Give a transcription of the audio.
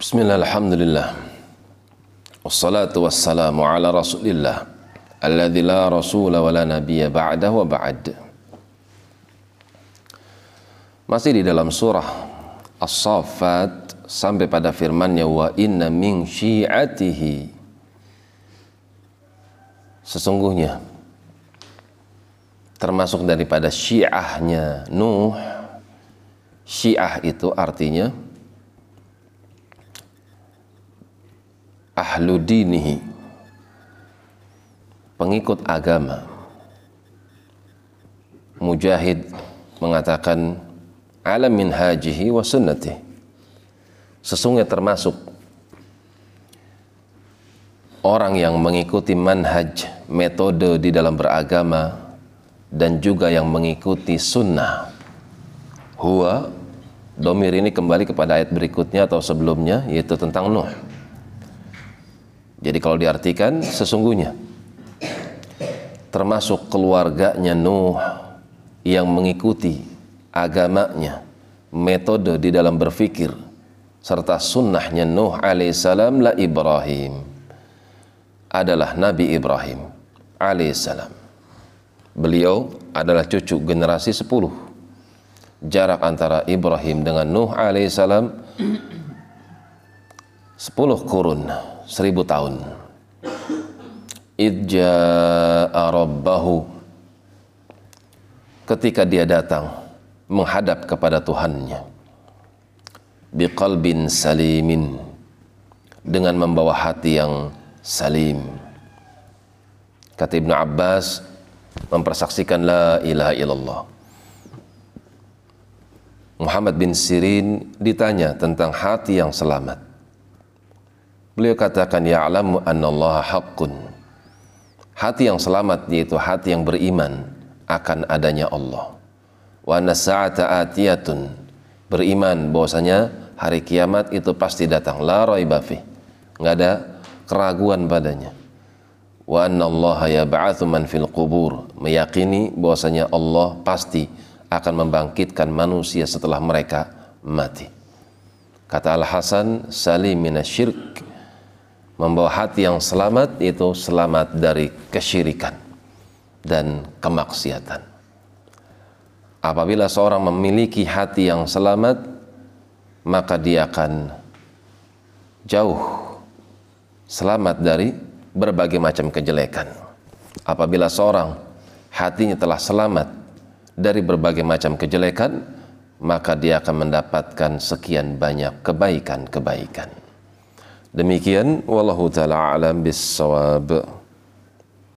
Bismillah, alhamdulillah. Wassalatu wassalamu ala rasulillah. Alladhi la rasula wa la nabiyya ba'dah wa ba'd. Masih di dalam surah As-Saffat sampai pada firmannya wa inna min syi'atihi. Sesungguhnya termasuk daripada syiahnya Nuh. Syiah itu artinya ahlu dinihi pengikut agama. Mujahid mengatakan ala min hajihi wa sunnati sesungguhnya termasuk orang yang mengikuti manhaj metode di dalam beragama dan juga yang mengikuti sunnah. Huwa domir ini kembali kepada ayat berikutnya atau sebelumnya yaitu tentang Nuh jadi kalau diartikan sesungguhnya termasuk keluarganya Nuh yang mengikuti agamanya, metode di dalam berfikir serta sunnahnya Nuh alaihissalam la Ibrahim adalah Nabi Ibrahim alaihissalam. Beliau adalah cucu generasi 10. Jarak antara Ibrahim dengan Nuh alaihissalam 10 kurun seribu tahun. Idja'a rabbahu. Ketika dia datang menghadap kepada Tuhannya. Biqalbin salimin. Dengan membawa hati yang salim. Kata Ibnu Abbas mempersaksikan la ilaha illallah. Muhammad bin Sirin ditanya tentang hati yang selamat Beliau katakan ya'lamu annallaha haqqun. Hati yang selamat yaitu hati yang beriman akan adanya Allah. Wa anna sa'ata atiyatun. Beriman bahwasanya hari kiamat itu pasti datang. La raiba fi. Enggak ada keraguan padanya. Wa anna Allah yab'atsu man fil qubur. Meyakini bahwasanya Allah pasti akan membangkitkan manusia setelah mereka mati. Kata Al-Hasan, salim minasyirk membawa hati yang selamat itu selamat dari kesyirikan dan kemaksiatan. Apabila seorang memiliki hati yang selamat, maka dia akan jauh selamat dari berbagai macam kejelekan. Apabila seorang hatinya telah selamat dari berbagai macam kejelekan, maka dia akan mendapatkan sekian banyak kebaikan-kebaikan. Demikian wallahu taala alam bis